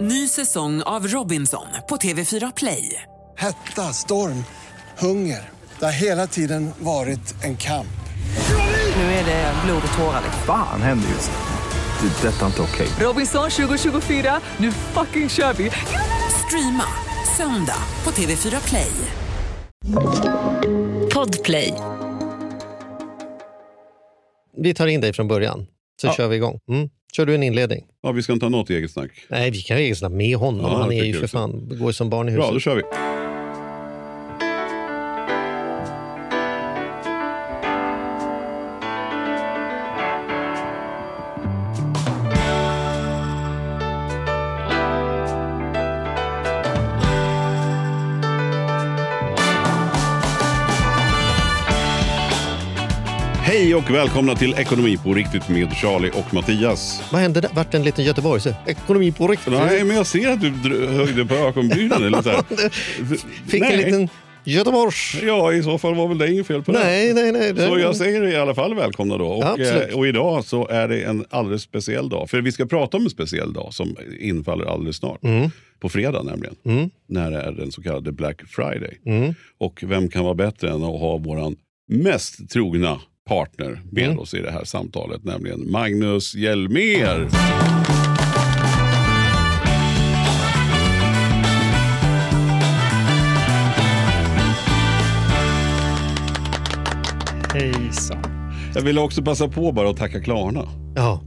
Ny säsong av Robinson på TV4 Play. Hetta, storm, hunger. Det har hela tiden varit en kamp. Nu är det blod och tårar. Fan händer just nu. Det. är Detta är inte okej. Robinson 2024, nu fucking kör vi! Streama söndag på TV4 Play. Podplay. Vi tar in dig från början, så Ja. kör vi igång. Mm. Kör du en inledning? Ja, vi ska inte ha något eget snack. Nej, vi kan ju snabbt med honom. Ja, Han är ju för fan, går som barn i Bra, huset. då kör vi. Och välkomna till Ekonomi på riktigt med Charlie och Mattias. Vad hände där? Vart det en liten Göteborg? Så, ekonomi på riktigt. Nej, men jag ser att du höjde på ögonbrynen. eller så här. Fick Nej. en liten Göteborgs... Ja, i så fall var väl det inget fel på det. Nej, nej, nej. det- Så jag säger i alla fall välkomna då. Och, eh, och idag så är det en alldeles speciell dag. För vi ska prata om en speciell dag som infaller alldeles snart. Mm. På fredag nämligen. Mm. När det är den så kallade Black Friday. Mm. Och vem kan vara bättre än att ha våran mest trogna partner med Mm. oss i det här samtalet. Nämligen Magnus Hjelmér. Hejsan. Jag vill också passa på bara att tacka Klarna. Ja.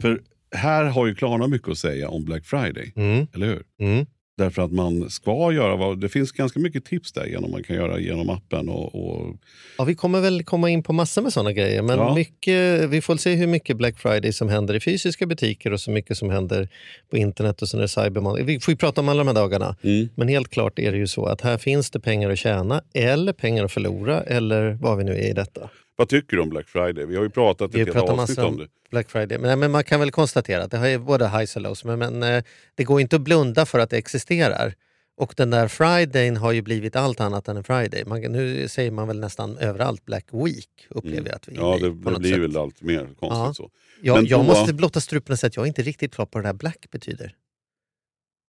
För här har ju Klarna mycket att säga om Black Friday. Mm. Eller hur? Mm. Därför att man ska göra vad, det finns ganska mycket tips där genom man kan göra genom appen. Och, och ja, vi kommer väl komma in på massor med sådana grejer. Men Ja. mycket, vi får se hur mycket Black Friday som händer i fysiska butiker och så mycket som händer på internet och sen är Cyber Monday. Vi får ju prata om alla de här dagarna. mm, Men helt klart är det ju så att här finns det pengar att tjäna eller pengar att förlora eller vad vi nu är i detta. Vad tycker du om Black Friday? Vi har ju pratat ett helt avsnitt om om det. Black Friday. Men, men man kan väl konstatera att det har ju både highs och lows. Men, men eh, det går inte att blunda för att det existerar. Och den där Fridayn har ju blivit allt annat än en Friday. Man, nu säger man väl nästan överallt Black Week upplever jag att vi Mm. Ja, det, det blir sätt. väl allt mer konstigt Ja. så. Jag, Men jag då- måste blotta strupen och säga att jag är inte riktigt klar på vad det här Black betyder.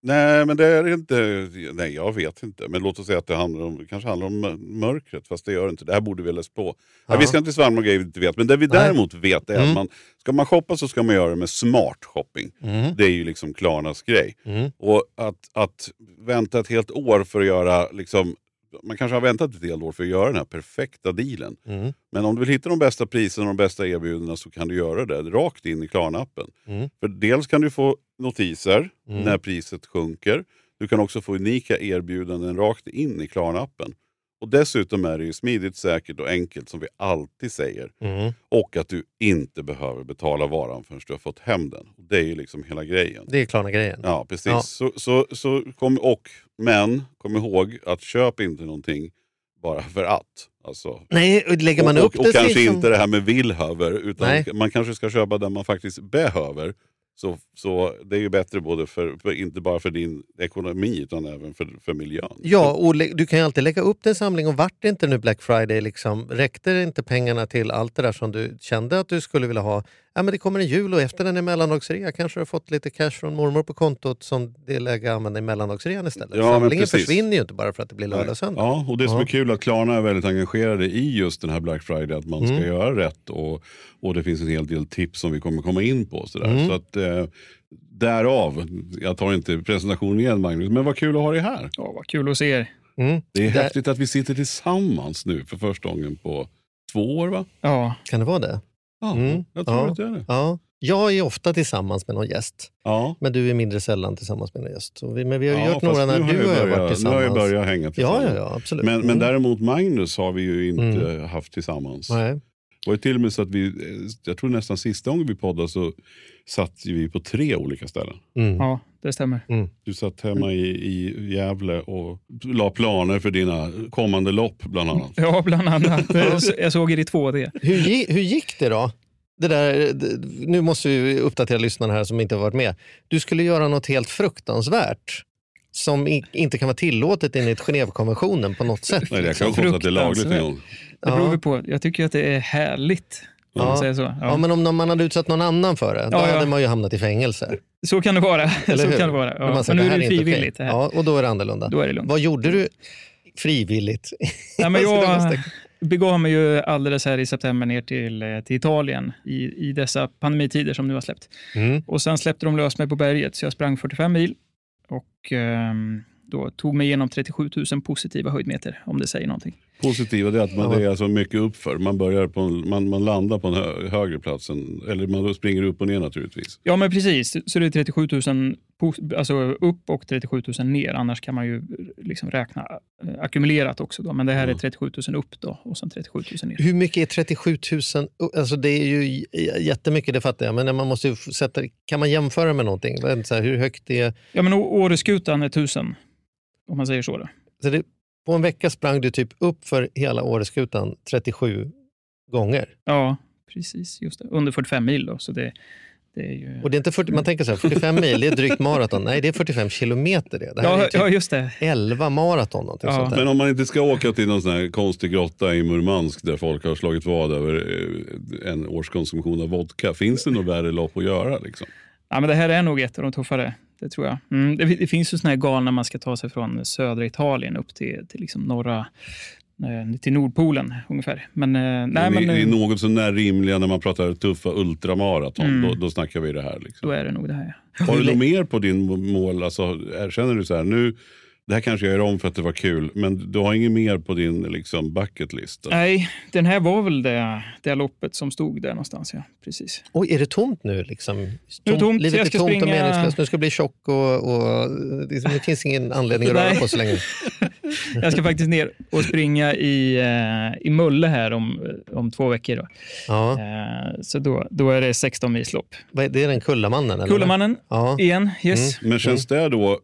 Nej, men det är inte... Nej, jag vet inte. Men låt oss säga att det handlar om, kanske handlar om mör- mörkret. Fast det gör det inte. Det här borde vi ha läst på. Ja. Ja. vi ska inte svärma grejer vi inte vet. Men det vi Nej. däremot vet är att Mm. man, ska man shoppa så ska man göra det med smart shopping. Mm. Det är ju liksom Klarnas grej. Mm. Och att, att vänta ett helt år för att göra... Liksom, man kanske har väntat ett helt år för att göra den här perfekta dealen. Mm. Men om du vill hitta de bästa priserna och de bästa erbjudandena så kan du göra det rakt in i Klarna-appen. Mm. För dels kan du få notiser Mm. när priset sjunker. Du kan också få unika erbjudanden rakt in i Klarna-appen. Och dessutom är det ju smidigt, säkert och enkelt som vi alltid säger. Mm. Och att du inte behöver betala varan förrän du har fått hem den. Och Det är ju liksom hela grejen. Det är Klarna-grejen. Ja, precis. Ja. Så, så, så kom, och, men kom ihåg att köp inte någonting bara för att. Alltså, Nej, och lägger man och, upp och, det och kanske liksom- inte det här med villhöver, utan Nej. man kanske ska köpa där man faktiskt behöver. Så, så det är ju bättre både för, för, inte bara för din ekonomi utan även för, för miljön. Ja, och du kan ju alltid lägga upp din samling och vart det inte nu Black Friday, liksom, räckte det inte pengarna till allt det där som du kände att du skulle vilja ha? Ja, men det kommer en jul och efter den är mellandagsrea kanske du har fått lite cash från mormor på kontot som det är läge att använda i mellandagsrean istället. Ja, Samlingen försvinner ju inte bara för att det blir lördag och söndag. Ja, och det som är kul är att Klarna är väldigt engagerade i just den här Black Friday, att man ska Mm. göra rätt och, och det finns en hel del tips som vi kommer komma in på. Sådär. Mm. Så att, eh, därav, jag tar inte presentationen igen Magnus, men vad kul att ha dig här. Ja, vad kul att se er. Mm. Det är Där- häftigt att vi sitter tillsammans nu för första gången på två år va? Ja, Kan det vara det? Ja, Mm. jag tror Ja. att det är det. Ja. Jag är ofta tillsammans med någon gäst, Ja. men du är mindre sällan tillsammans med någon gäst. Vi, men vi har Ja, gjort några när du jag och jag har börjat- varit Nu har tillsammans. jag börjat hänga ja, tillsammans. ja, ja, absolut. Men, men Mm. däremot Magnus har vi ju inte Mm. haft tillsammans. Nej. Var ju till och med så att vi, eh, jag tror nästan sista gången vi poddade så satt vi på tre olika ställen. Mm. ja, det stämmer. Du satt hemma i, i Gävle och la planer för dina kommande lopp bland annat. Ja, bland annat. Jag såg er i 2D. Hur, hur gick det då? Det där, nu måste vi uppdatera lyssnarna här som inte har varit med. Du skulle göra något helt fruktansvärt som inte kan vara tillåtet enligt Genèvekonventionen på något sätt. Nej, jag liksom. kan konstatera att det är lagligt. Det beror vi på. Jag tycker att det är härligt. Om man Ja. säger så. Ja. Ja. men om man hade utsatt någon annan för det, då Ja, ja. hade man ju hamnat i fängelse. Så kan det vara. Eller så hur? kan det vara. Ja. säger, Men nu det är det frivilligt. Det här. Ja, och då är det annorlunda. Då är det lugnt. Vad gjorde du frivilligt? Ja, men jag begav mig ju alldeles här i september ner till, eh, till Italien i, i dessa pandemitider som nu har släppt. Mm. Och Sen släppte de lös mig på berget, så jag sprang 45 mil och ehm, då tog mig igenom 37 000 positiva höjdmeter, om det säger någonting. Positiva det är att man, Ja. det är alltså mycket uppför. Man, börjar på en, man, man landar på en hö, högre plats. Än, eller man springer upp och ner naturligtvis. Ja, men precis. Så det är 37 000 pos- alltså upp och 37 000 ner. Annars kan man ju liksom räkna eh, ackumulerat också. Då. Men det här är Mm. 37 000 upp då, och sen 37 000 ner. Hur mycket är 37 000? Alltså det är ju jättemycket, det fattar jag. Men man måste sätta, kan man jämföra med någonting? Så här, hur högt det är? Ja, men Åreskutan är 1000, om man säger så. Då. Så det, på en vecka sprang du typ upp för hela Åreskutan 37 gånger. Ja, precis. Just det. Under 45 mil då, så det, det är ju... Och det är inte 40, man tänker så här, 45 mil, det är drygt maraton. Nej, det är 45 kilometer det. Det här ja, är typ ja, just det. 11 maraton. Ja. sånt där. Men om man inte ska åka till någon sån här konstig grotta i Murmansk där folk har slagit vad över eh, en årskonsumtion av vodka. Finns det något värre lopp att göra? Liksom? Ja, men det här är nog ett av de tuffare. Det tror jag. Mm, det, det finns ju såna här galna man ska ta sig från södra Italien upp till, till liksom norra eh, till Nordpolen ungefär. Men, eh, nej, men, men, det är eh, något så när rimliga när man pratar tuffa ultramaraton. Mm. Då, då snackar vi det här. Liksom. då är det nog det här. ja. Har du något mer på din mål? Alltså, är- känner du så här, nu, det här kanske jag gör om för att det var kul, men du har inget mer på din liksom, bucket list? Nej, den här var väl det, det loppet som stod där någonstans. Ja. Precis. Oj, är det tomt nu? Liksom? Nu är det tomt, Livet jag är tomt och springa- meningslöst. Nu ska jag bli tjock och, och det, det finns ingen anledning att röra på sig längre. Jag ska faktiskt ner och springa i, eh, i Mulle här om, om två veckor. Då. Ja. Eh, så då, då är det 16 mils lopp. Är- Det är den Kullamannen? Eller? Kullamannen Ja. igen, yes. Men känns det då,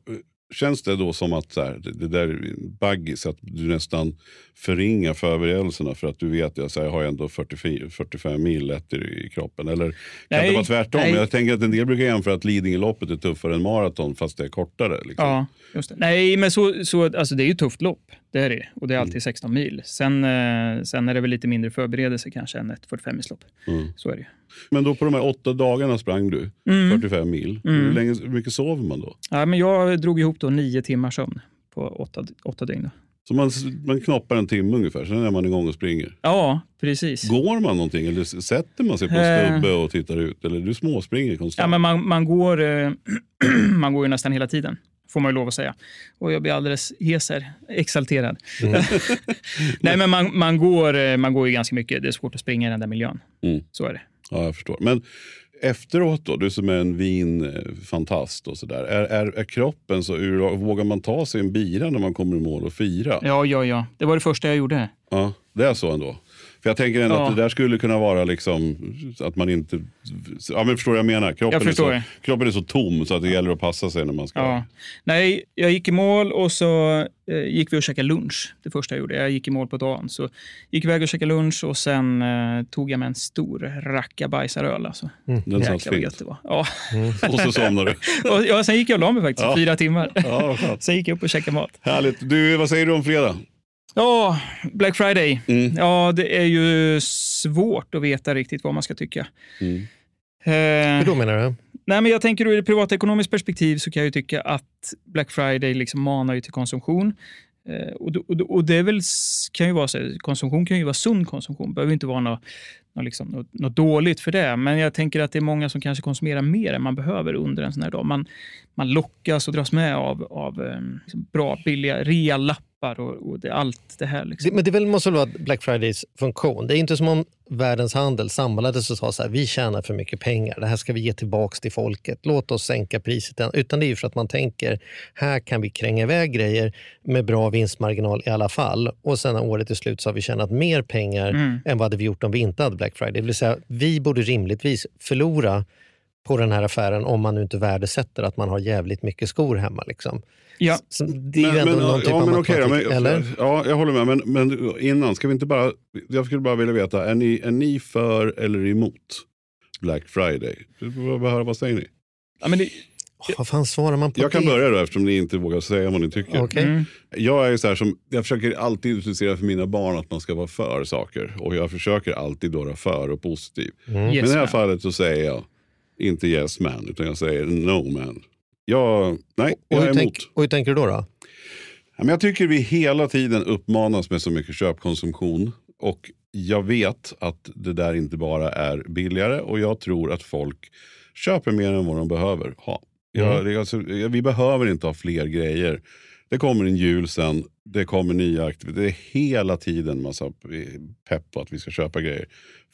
känns det då som att så här, det, det där är baggis, att du nästan förringar förberedelserna för att du vet att jag har ändå 44, 45 mil lätt i, kroppen? Eller kan Nej, det vara tvärtom? nej. Jag tänker att en del brukar jämföra att Lidingöloppet är tuffare än maraton fast det är kortare. Liksom. Ja, just det. Nej, men så, så, alltså det är ju ett tufft lopp. Det är det. Och det är alltid 16 mil. Sen, eh, sen är det väl lite mindre förberedelse kanske än ett 45-milslopp. Mm. Så är det ju. Men då på de här åtta dagarna sprang du Mm. 45 mil. Mm. Hur, länge, hur mycket sover man då? Ja, men jag drog ihop då nio timmars sömn på åtta, åtta dygn. Så man, man knoppar en timme ungefär, sen är man igång och springer. Ja, precis. Går man någonting eller sätter man sig på en Eh. stubbe och tittar ut? Eller du småspringer konstant? Ja, men man, man, går, eh, man går ju nästan hela tiden, får man ju lov att säga. Och jag blir alldeles hes här, exalterad. Nej, men man, man, går, eh, man går ju ganska mycket. Det är svårt att springa i den där miljön. Mm. Så är det. Ja, jag förstår. Men efteråt då, du som är en vinfantast och sådär. Är, är, är kroppen så ur, vågar man ta sig en bira när man kommer i mål och fira? Ja, ja, ja. Det var det första jag gjorde. Ja, det är så ändå. För jag tänker ändå Ja. att det där skulle kunna vara liksom att man inte... Ja men förstår vad jag menar? Kroppen, Jag är så, det. kroppen är så tom så att det gäller att passa sig när man ska... Ja. Nej, jag gick i mål och så eh, gick vi och käkade lunch. Det första jag gjorde. Jag gick i mål på dagen. Så gick iväg och käkade lunch och sen eh, tog jag med en stor rackabajsaröl. Alltså. Den Jäklar satt fint. det var. Ja. Och så somnar du. Och, ja, sen gick jag och la mig faktiskt, Ja. fyra timmar. Ja. Sen gick jag upp och käkade mat. Härligt. Du, vad säger du om fredag? Ja, Black Friday. Mm. Ja, det är ju svårt att veta riktigt vad man ska tycka. Mm. Eh, Hur då menar du? Nej, men jag tänker ur ett privatekonomiskt perspektiv så kan jag ju tycka att Black Friday liksom manar ju till konsumtion. Eh, och, och, och det är väl, kan ju vara så, konsumtion kan ju vara sund konsumtion. Det behöver inte vara något, något, liksom, något, något dåligt för det. Men jag tänker att det är många som kanske konsumerar mer än man behöver under en sån här dag. Man, man lockas och dras med av, av eh, liksom bra, billiga realappar och, och det, allt det här. Liksom. Det, men det väl måste vara Black Fridays funktion. Det är inte som om världens handel samlades och sa så här, vi tjänar för mycket pengar, det här ska vi ge tillbaks till folket, låt oss sänka priset. Utan det är ju för att man tänker, här kan vi kränga iväg grejer med bra vinstmarginal i alla fall. Och sen när året är slut så har vi tjänat mer pengar Mm. än vad hade vi gjort om vi inte hade Black Friday. Det vill säga, vi borde rimligtvis förlora på den här affären om man nu inte värdesätter att man har jävligt mycket skor hemma. Liksom. Ja. Så det är ju ändå någon typ ja, av men matematik, men, eller? Ja, jag håller med. Men, men innan, ska vi inte bara... Jag skulle bara vilja veta, är ni, är ni för eller emot Black Friday? Höra, Vad säger ni? Ja, men det, Vad fan svarar man på Jag kan det? börja då eftersom ni inte vågar säga vad ni tycker. Okej. Mm. Jag är så här som, jag försöker alltid introducera för mina barn att man ska vara för saker. Och jag försöker alltid vara för och positiv. Yes, Men i det här fallet så säger jag inte yes man, utan jag säger no man. Jag, nej, Och jag är hur, emot. tänk, och hur tänker du då? då? Ja, men jag tycker vi hela tiden uppmanas med så mycket köpkonsumtion. Och jag vet att det där inte bara är billigare och jag tror att folk köper mer än vad de behöver ha. Jag, det är alltså, vi behöver inte ha fler grejer. Det kommer en jul sen, det kommer nya aktiviteter. Det är hela tiden massa pepp på att vi ska köpa grejer.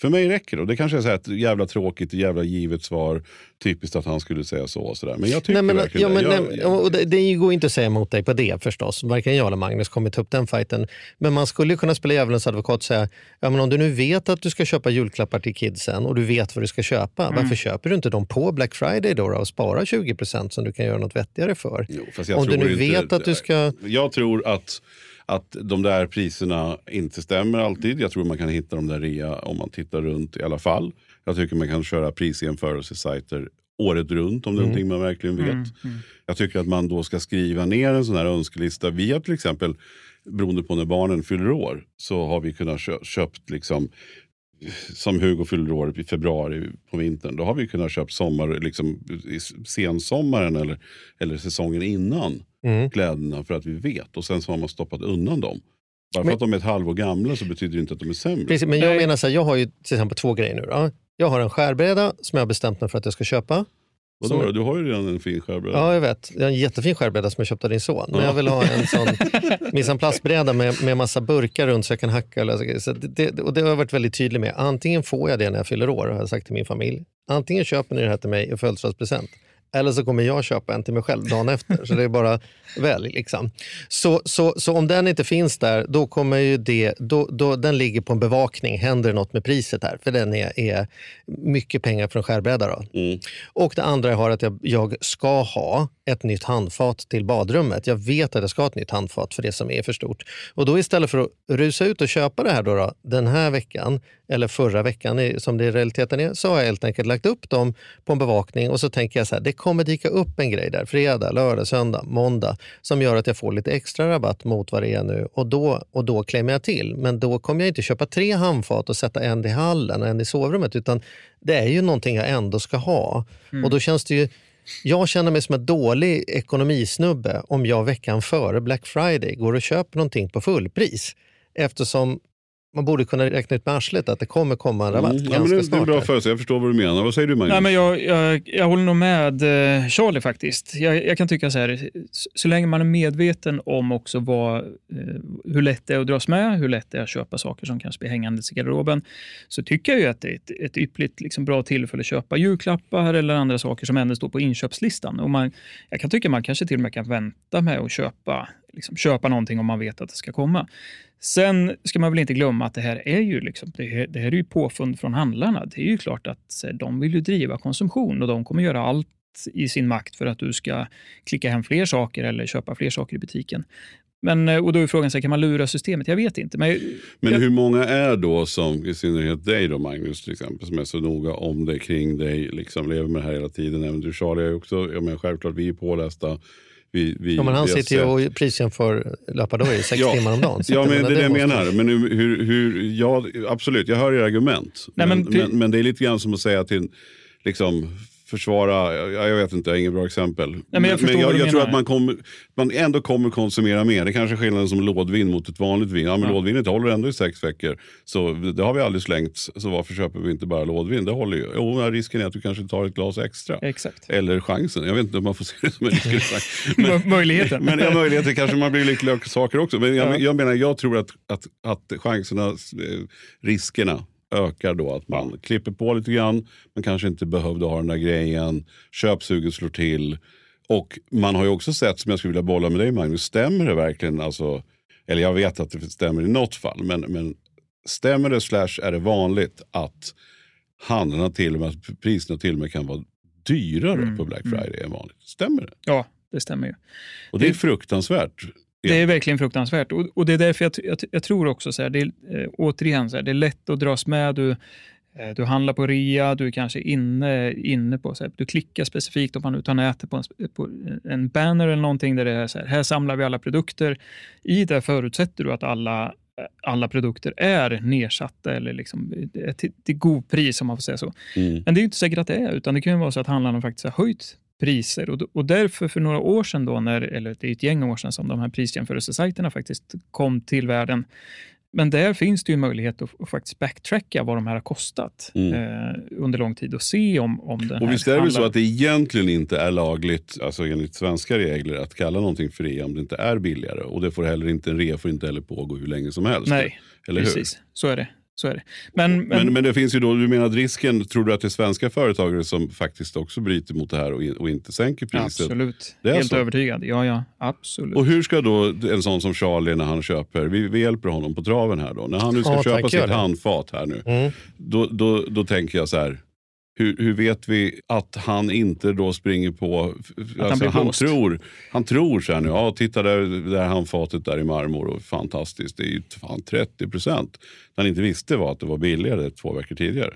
För mig räcker det. Och det kanske är så här ett jävla tråkigt, jävla givet svar. Typiskt att han skulle säga så. Och så där. Men jag tycker Nej, men, verkligen ja, men, det. Jag- nej, och det, det går inte att säga emot dig på det förstås. Varken jag eller Magnus kommer ta upp den fighten. Men man skulle kunna spela djävulens advokat och säga, ja, men om du nu vet att du ska köpa julklappar till kidsen och du vet vad du ska köpa, Mm. varför köper du inte dem på Black Friday då, då och sparar 20% som du kan göra något vettigare för? Jo, fast jag om du nu inte- vet att du ska... Jag tror att, att de där priserna inte stämmer alltid. Jag tror man kan hitta de där rea om man tittar runt i alla fall. Jag tycker man kan köra prisjämförelsesajter året runt om det är någonting man verkligen vet. Jag tycker att man då ska skriva ner en sån här önskelista. Vi har till exempel, beroende på när barnen fyller år, så har vi kunnat kö- köpt liksom som Hugo fyller år i februari på vintern, då har vi kunnat köpa sommar, liksom, i sensommaren eller, eller säsongen innan Mm. kläderna för att vi vet. Och sen så har man stoppat undan dem. Bara för Men- att de är ett halvår gamla så betyder det inte att de är sämre. Precis, men jag menar så här, jag har ju till exempel två grejer nu. Då. Jag har en skärbräda som jag har bestämt mig för att jag ska köpa. Vadå som- då? Du har ju redan en fin skärbräda. Ja, jag vet. Jag har en jättefin skärbräda som jag köpte av din son. Men Ja. jag vill ha en sån mise en place-bräda med, med massa burkar runt så jag kan hacka. grejer. Så det, det, och det har jag varit väldigt tydlig med. Antingen får jag det när jag fyller år, har jag sagt till min familj. Antingen köper ni det här till mig i födelsedagspresent. Eller så kommer jag köpa en till mig själv dagen efter. Så det är bara välj. Liksom. Så, så, så om den inte finns där, då kommer ju det, då, då, den ligger på en bevakning. Händer det något med priset här? För den är, är mycket pengar för en skärbräda. Då. Mm. Och det andra jag har att jag, jag ska ha ett nytt handfat till badrummet. Jag vet att jag ska ha ett nytt handfat för det som är för stort. Och då istället för att rusa ut och köpa det här då, då den här veckan eller förra veckan som det i realiteten är, så har jag helt enkelt lagt upp dem på en bevakning och så tänker jag så här, det kommer dyka upp en grej där fredag, lördag, söndag, måndag som gör att jag får lite extra rabatt mot vad det är nu och då, och då klämmer jag till. Men då kommer jag inte köpa tre handfat och sätta en i hallen och en i sovrummet utan det är ju någonting jag ändå ska ha. Och då känns det ju jag känner mig som en dålig ekonomisnubbe om jag veckan före Black Friday går och köper någonting på fullpris. Eftersom man borde kunna räkna ut med arslet att det kommer komma en rabatt Mm. Ja, ganska men det, det är snart. bra förutsägelse. Jag förstår vad du menar. Vad säger du Magnus? Nej, men jag, jag, jag håller nog med eh, Charlie faktiskt. Jag, jag kan tycka så här, så, så länge man är medveten om också vad, eh, hur lätt det är att dras med, hur lätt det är att köpa saker som kanske blir hängandes i garderoben, så tycker jag ju att det är ett, ett yppligt liksom, bra tillfälle att köpa julklappar eller andra saker som ändå står på inköpslistan. Och man, jag kan tycka man kanske till och med kan vänta med att köpa, liksom, köpa någonting om man vet att det ska komma. Sen ska man väl inte glömma att det här är ju, liksom, det här, det här är ju påfund från handlarna. Det är ju klart att de vill ju driva konsumtion och de kommer göra allt i sin makt för att du ska klicka hem fler saker eller köpa fler saker i butiken. Men, eh, och då är frågan, så kan man lura systemet? Jag vet inte. Men, Men jag, hur många är då som, i synnerhet dig då Magnus till exempel, som är så noga om dig, kring dig, liksom lever med det här hela tiden. Även du Charlie är också, ja, men självklart vi är pålästa. Vi, vi, Ja, men han sitter ju sett- och prisjämför löpardor i sex Ja. timmar om dagen. Ja, men det är det jag menar. Men hur, hur, ja, absolut, jag hör era argument. Nej, men, men men, men, det är lite grann som att säga till, liksom, försvara, ja, jag vet inte, jag har inget bra exempel. men jag förstår jag, vad du jag tror att man, kommer, man ändå kommer konsumera mer. Det kanske är skillnaden som lådvin mot ett vanligt vin. Ja, men Ja. Lådvinet håller ändå i sex veckor. Så det har vi aldrig slängt. Så varför köper vi inte bara lådvin? Det håller ju. Jo, risken är att du kanske tar ett glas extra. exakt. Eller chansen. Jag vet inte om man får se det som en risk. Men- Mö- Möjligheten. men ja, möjligheter kanske man blir lyckliga saker också. Men jag, Ja. jag menar, jag tror att, att, att chanserna, eh, riskerna ökar då. Att man klipper på lite grann, men kanske inte behövde ha den där grejen. Köpsuget slår till. Och man har ju också sett, som jag skulle vilja bolla med dig Magnus, stämmer det verkligen? Alltså, eller jag vet att det stämmer i något fall, men, men stämmer det slash är det vanligt att handlarna till och med, priserna till och med kan vara dyrare Mm, på Black mm. Friday än vanligt? Stämmer det? Ja, det stämmer ju. Och det är Det- fruktansvärt. Det är verkligen fruktansvärt. Och, och det är därför jag, jag, jag tror också, så här, det är, eh, återigen, så här, det är lätt att dras med. Du, Eh, Du handlar på rea, du är kanske inne, inne på, så här, du klickar specifikt om man nu tar nätet på en, på en banner eller någonting där det är så här, här samlar vi alla produkter. I det förutsätter du att alla, alla produkter är nedsatta eller liksom, eh, till, till god pris om man får säga så. Mm. Men det är inte säkert att det är, utan det kan ju vara så att handlarna faktiskt har höjt priser. Och, och därför för några år sedan, då, när, eller det är ett gäng år sedan som de här prisjämförelsesajterna faktiskt kom till världen. Men där finns det ju möjlighet att, att faktiskt backtracka vad de här har kostat Mm. eh, under lång tid och se om, om den Och visst är det väl så att det egentligen inte är lagligt, alltså enligt svenska regler, att kalla någonting för rea om det inte är billigare. Och det får heller inte, en rea får inte heller pågå hur länge som helst. Nej, Eller hur? precis. Så är det. Så är det. Men, men, Men, men det finns ju då, du menar att risken, tror du att det är svenska företagare som faktiskt också bryter mot det här och, in, och inte sänker priset? absolut. Det är Helt så? övertygad. Ja, ja. Absolut. Och hur ska då en sån som Charlie när han köper, vi, vi hjälper honom på traven här då, när han nu ska Ja, köpa tack, sitt handfat här nu, Mm. då, då, då tänker jag så här, hur, hur vet vi att han inte då springer på... Alltså, han han, tror, han tror så här nu, ja titta där, det här handfatet där i marmor och fantastiskt, det är ju fan 30 procent. Han inte visste var att det var billigare två veckor tidigare.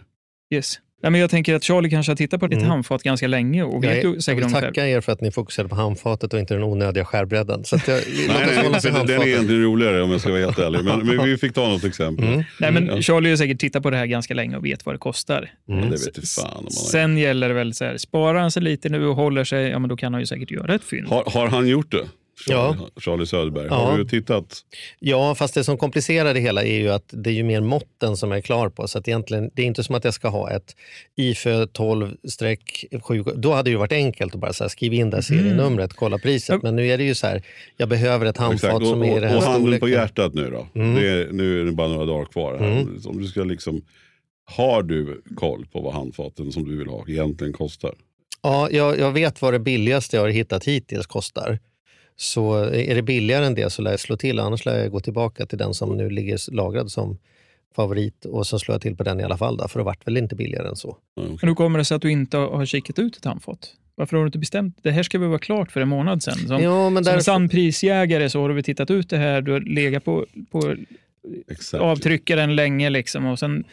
Yes. Nej, men jag tänker att Charlie kanske har tittat på ditt Mm. handfat ganska länge och Jag, vet jag säkert vill ungefär. tacka er för att ni fokuserade på handfatet och inte den onödiga skärbredden. Så att jag, Nej, nej, för till den är egentligen roligare om jag ska vara helt ärlig. Men, men vi fick ta något exempel. Mm. Nej, men Ja. Charlie har säkert tittat på det här ganska länge och vet vad det kostar. Mm. det vet jag fan om man. Sen gäller det väl så här, sparar han sig lite nu och håller sig, ja men då kan han ju säkert göra ett fynd. Har, har han gjort det? Charlie, Ja. Charlie Söderberg. Ja. Har du tittat? Ja, fast det som komplicerar det hela är ju att det är ju mer måtten som jag är klar på. Så att egentligen, det är inte som att jag ska ha ett IFÖ 12-7. Då hade det ju varit enkelt att bara så här, skriva in det här serienumret, kolla priset. Men nu är det ju så här, jag behöver ett handfat Exakt. Och, som är i den här och handen på hjärtat nu då. Mm. Det är, nu är det bara några dagar kvar. Här. Mm. Om du ska liksom, har du koll på vad handfaten som du vill ha egentligen kostar? Ja, jag, jag vet vad det billigaste jag har hittat hittills kostar. Så är det billigare än det så lär jag slå till, annars lär jag gå tillbaka till den som nu ligger lagrad som favorit och så slår jag till på den i alla fall, då, för det vart väl inte billigare än så. Ja, okej. Men hur kommer det sig att du inte har kikat ut ett handfat? Varför har du inte bestämt? Det här ska väl vara klart för en månad sedan. Som, ja, men som en därför, sann prisjägare så har du väl tittat ut det här, du har legat på, på Exakt. avtryckaren länge liksom och sen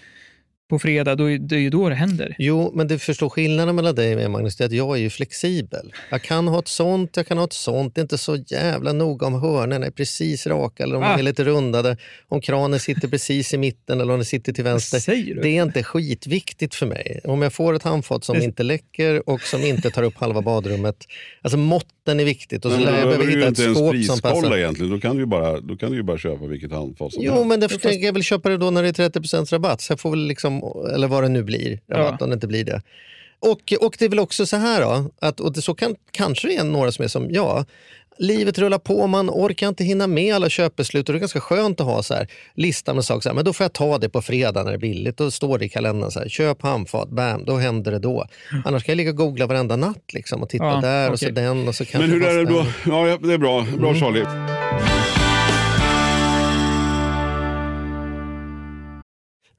på fredag, då, är- det är ju då det händer. Jo, men du förstår skillnaden mellan dig och mig Magnus, det är att jag är ju flexibel. Jag kan ha ett sånt, jag kan ha ett sånt. Det är inte så jävla noga om hörnen är precis raka eller om Ah. de är lite rundade. Om kranen sitter precis i mitten eller om den sitter till vänster. Det är inte skitviktigt för mig. Om jag får ett handfat som inte läcker och som inte tar upp halva badrummet. Alltså måtten är viktigt och så Men lär jag du hitta ett skåp som passar. egentligen. Då kan, du ju bara, då kan du ju bara köpa vilket handfat som Jo, helst. men därför fast- tänker jag väl köpa det då när det är 30 rabatt. Så jag får väl liksom, eller vad det nu blir, rabatt Ja. om det inte blir det. Och, och det är väl också så här då, att, och det, så kan, kanske det är några som är som jag. Livet rullar på, man orkar inte hinna med alla köpbeslut och det är ganska skönt att ha så här, listan med saker. Så här, men då får jag ta det på fredag när det är billigt. Då står det i kalendern så här, köp handfat, bam, då händer det då. Annars kan jag ligga och googla varenda natt liksom, och titta Ja, där och så den och så kanske Men hur är det då? ja, det är bra. Bra Mm. Charlie.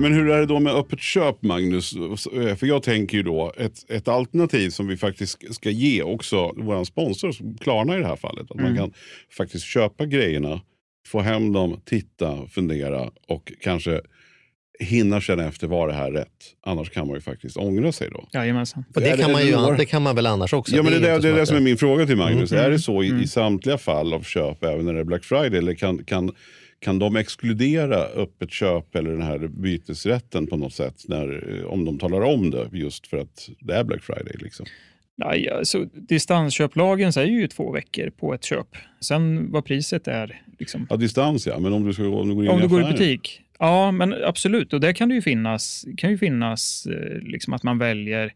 Men hur är det då med öppet köp, Magnus? För jag tänker ju då ett, ett alternativ som vi faktiskt ska ge också vår sponsor, Klarna i det här fallet. Att man Mm. kan faktiskt köpa grejerna, få hem dem, titta, fundera och kanske hinna känna efter var det här rätt. Annars kan man ju faktiskt ångra sig då. Jajamensan. Och det, Är kan det man det ju, har? det kan man väl annars också? Ja, men det, är det, det är att det som är min fråga till Magnus. Mm. Är det så i, Mm. i samtliga fall av köp, även när det är Black Friday? Eller kan, kan, kan de exkludera öppet köp eller den här bytesrätten på något sätt? När, om de talar om det just för att det är Black Friday. Liksom. Nej, alltså, distansköplagen säger ju två veckor på ett köp. Sen vad priset är. Liksom. Ja, distans ja, men om du, ska, om du går in Om i du går i affären. butik. Ja, men absolut. Och där kan det ju finnas, kan ju finnas eh, liksom att man väljer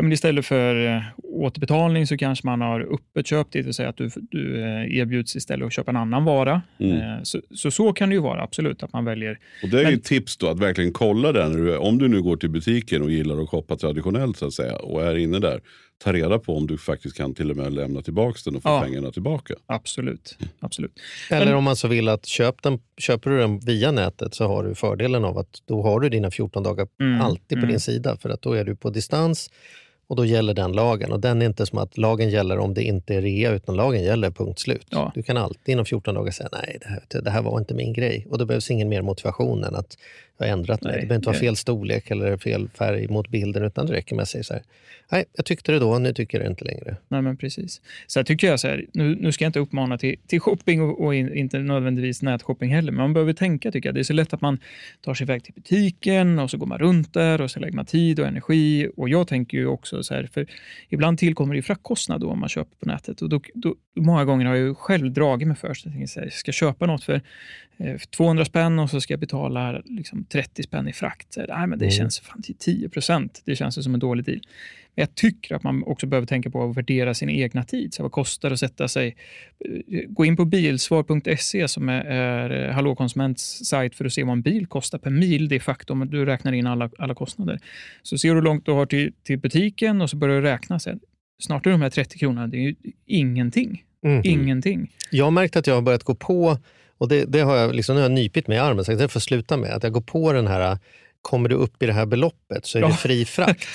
Ja, men istället för eh, återbetalning så kanske man har öppet köp, det vill säga att du, du eh, erbjuds istället att köpa en annan vara. Mm. Eh, Så, så så kan det ju vara, absolut, att man väljer. Och det är Men- ett tips då att verkligen kolla du- Om du nu går till butiken och gillar att shoppa traditionellt så att säga och är inne där. Ta reda på om du faktiskt kan till och med lämna tillbaka den och få Ja. pengarna tillbaka. Absolut. absolut. Eller Men- om man så vill att köp den, köper du den via nätet så har du fördelen av att då har du dina 14 dagar Mm, alltid på mm. din sida för att då är du på distans och då gäller den lagen. Och den är inte som att lagen gäller om det inte är rea utan lagen gäller punkt slut. Ja. Du kan alltid inom 14 dagar säga nej, det här, det här var inte min grej. Och då behövs ingen mer motivation än att jag har ändrat mig. Nej, det behöver inte vara fel storlek eller fel färg mot bilden utan det räcker med att säga så här, nej, jag tyckte det då, nu tycker jag det inte längre. Nej, men precis. Så tycker jag så här, nu, nu ska jag inte uppmana till, till shopping och, och in, inte nödvändigtvis nätshopping heller, men man behöver tänka tycker jag. Det är så lätt att man tar sig iväg till butiken och så går man runt där och så lägger man tid och energi. Och jag tänker ju också så här, för ibland tillkommer det ju fraktkostnad då om man köper på nätet. Och då, då, många gånger har jag ju själv dragit mig för så jag så här, jag ska köpa något för 200 spänn och så ska jag betala liksom 30 spänn i frakt. Så nej, men det Mm. känns fan till 10 procent. Det känns som en dålig deal. Men jag tycker att man också behöver tänka på att värdera sin egna tid. Så vad kostar det att sätta sig... eh, Gå in på bilsvar.se som är, är Hallå Konsuments sajt för att se vad en bil kostar per mil. Det är faktum du räknar in alla, alla kostnader. Så ser du hur långt du har till, till butiken och så börjar du räkna. Sen. Snart är de här 30 kronorna det är ju ingenting. Mm. Ingenting. Jag har märkt att jag har börjat gå på, och det, det har jag liksom, nu har jag nypit mig i armen, så det får sluta med, att jag går på den här, kommer du upp i det här beloppet så är det Ja. fri frakt.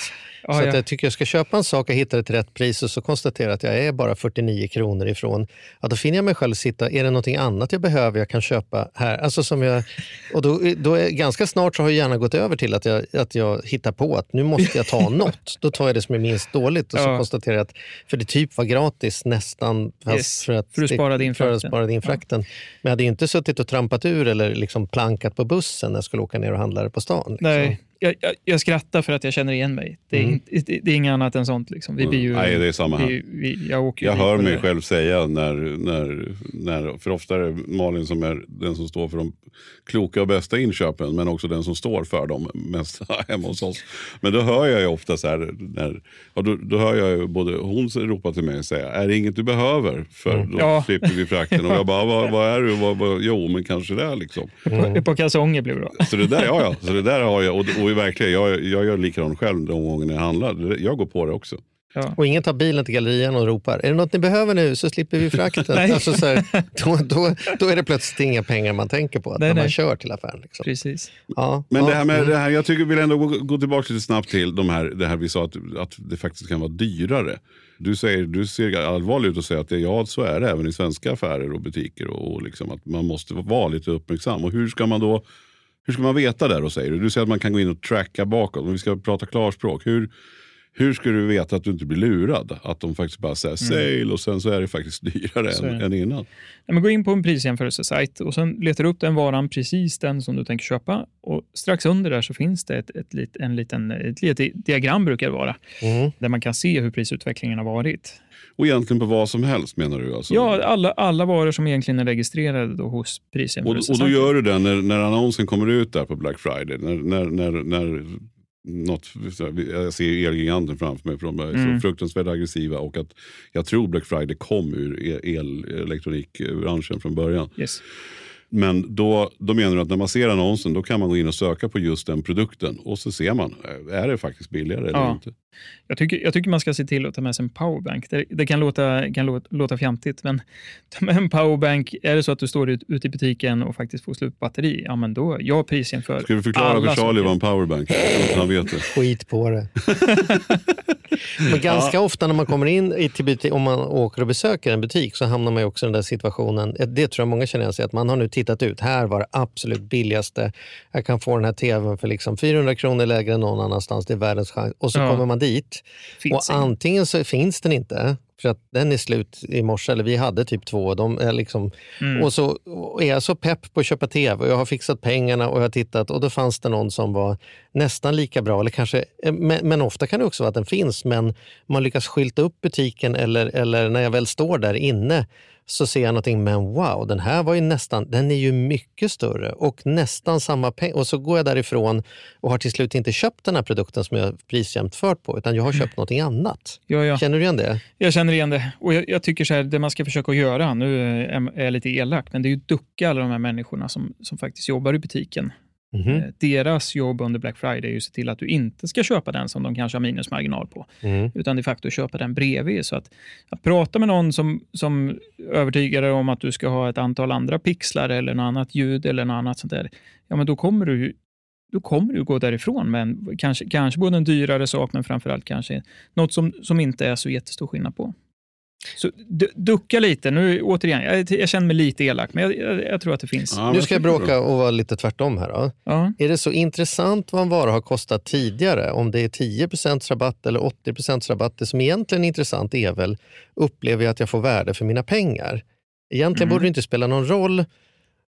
Ja, så att ja. jag tycker jag ska köpa en sak och hitta det till rätt pris och så konstaterar jag att jag är bara 49 kronor ifrån. Ja, då finner jag mig själv sitta, är det någonting annat jag behöver jag kan köpa här? Alltså som jag, och då, då är, ganska snart så har jag gärna gått över till att jag, att jag hittar på att nu måste jag ta något. Då tar jag det som är minst dåligt och så Ja. konstaterar jag att, för det typ var gratis nästan. Yes, för att för du det- sparade in frakten. spara in frakten. Men jag hade ju inte suttit och trampat ur eller liksom plankat på bussen när jag skulle åka ner och handla på stan. Liksom. Nej, jag, jag, jag skrattar för att jag känner igen mig. Det är, Mm. inte, det, det är inget annat än sånt. Liksom. Vi blir ju, Nej, det är samma här. vi, vi, jag åker Jag hör mig det. själv säga när, när, när, för ofta är det Malin som är den som står för de kloka och bästa inköpen, men också den som står för dem mest hemma hos oss. Men då hör jag ju ofta så här, när, ja, då, då hör jag både hon ropa till mig och säga, är det inget du behöver? För då Ja. slipper vi frakten. Och jag bara, vad, vad är du? Vad, vad, jo, men kanske det. Liksom. På, på kalsonger blir det bra. Så det där, ja, ja. Så det där har jag, och, och i verkligen, jag, jag gör likadant själv de gånger jag handlar. Jag går på det också. Ja. Och ingen tar bilen till gallerian och ropar är det något ni behöver nu så slipper vi frakten. Nej. alltså, så här, då, då, då är det plötsligt inga pengar man tänker på Nej, när man nej. kör till affären. Liksom. Precis. Ja, Men ja, det här med mm. det här, jag tycker vi vill ändå gå, gå tillbaka lite snabbt till de här, det här vi sa att, att det faktiskt kan vara dyrare. Du, säger, du ser allvarlig ut och säger att det, ja, så är det även i svenska affärer och butiker. Och, och liksom att man måste vara lite uppmärksam. Och hur ska man då hur ska man veta det då säger du? Du säger att man kan gå in och tracka bakåt. Men vi ska prata klarspråk. Hur, Hur ska du veta att du inte blir lurad? Att de faktiskt bara säger sale och sen så är det faktiskt dyrare Mm. Så än, än innan. Ja, men gå in på en prisjämförelsesajt och sen letar du upp den varan, precis den som du tänker köpa. Och strax under där så finns det ett, ett, en liten, ett litet diagram, brukar det vara, Mm. där man kan se hur prisutvecklingen har varit. Och egentligen på vad som helst menar du? Alltså. Ja, alla, alla varor som egentligen är registrerade då hos och, och då prisjämförelsesajten. gör du det när, när annonsen kommer ut där på Black Friday. När, när, när, när något, jag ser Elgiganten framför mig, för de är Mm. så fruktansvärt aggressiva. Och att jag tror Black Friday kom ur el, elektronikbranschen från början. Yes. Men då, då menar du att när man ser annonsen då kan man gå in och söka på just den produkten. Och så ser man, eh, är det faktiskt billigare eller Ja. inte? Jag tycker, jag tycker man ska se till att ta med sig en powerbank. Det, det kan, låta, kan låta, låta fjantigt, men ta med en powerbank. Är det så att du står ut, ute i butiken och faktiskt får slut på batteri, ja men då, jag prisjämför Ska vi förklara för Charlie vad en powerbank är? Han vet det. Skit på det. Men ganska ofta när man kommer in i till butik, om man åker och besöker en butik så hamnar man ju också i den där situationen. Det tror jag många känner igen sig att man har nu tittat ut. Här var det absolut billigaste. Jag kan få den här tvn för liksom 400 kronor lägre än någon annanstans. Det är världens chans. Och så Ja. kommer man dit Finns och ingen. antingen så finns den inte för att den är slut i morse, eller vi hade typ två. och De är liksom, Mm. Och så och är jag så pepp på att köpa tv och jag har fixat pengarna och jag har tittat och då fanns det någon som var nästan lika bra. Eller kanske, men, men ofta kan det också vara att den finns men man lyckas skylta upp butiken eller, eller när jag väl står där inne så ser jag någonting, men wow, den här var ju nästan, den är ju mycket större och nästan samma pengar. Och så går jag därifrån och har till slut inte köpt den här produkten som jag prisjämfört på, utan jag har köpt någonting annat. Ja, ja. Känner du igen det? Jag känner igen det. Och jag, jag tycker så här, det man ska försöka göra, nu är jag lite elak, men det är ju ducka alla de här människorna som, som faktiskt jobbar i butiken. Eh, Deras jobb under Black Friday är ju att se till att du inte ska köpa den som de kanske har minusmarginal på, Mm. utan de facto köpa den bredvid. Så att, att prata med någon som, som övertygar dig om att du ska ha ett antal andra pixlar eller något annat ljud eller något annat sånt där, ja men då kommer du då kommer du gå därifrån med en, kanske, kanske både en dyrare sak, men framförallt kanske något som, som inte är så jättestor skillnad på. Så du, ducka lite. Nu återigen, jag, jag känner mig lite elak, men jag, jag, jag tror att det finns. Ja, Nu ska jag bråka och vara lite tvärtom här. Då. Ja. Är det så intressant vad en vara har kostat tidigare? Om det är 10% rabatt eller 80 rabatt. Det som egentligen är intressant är väl, upplever jag att jag får värde för mina pengar? Egentligen Mm. borde det inte spela någon roll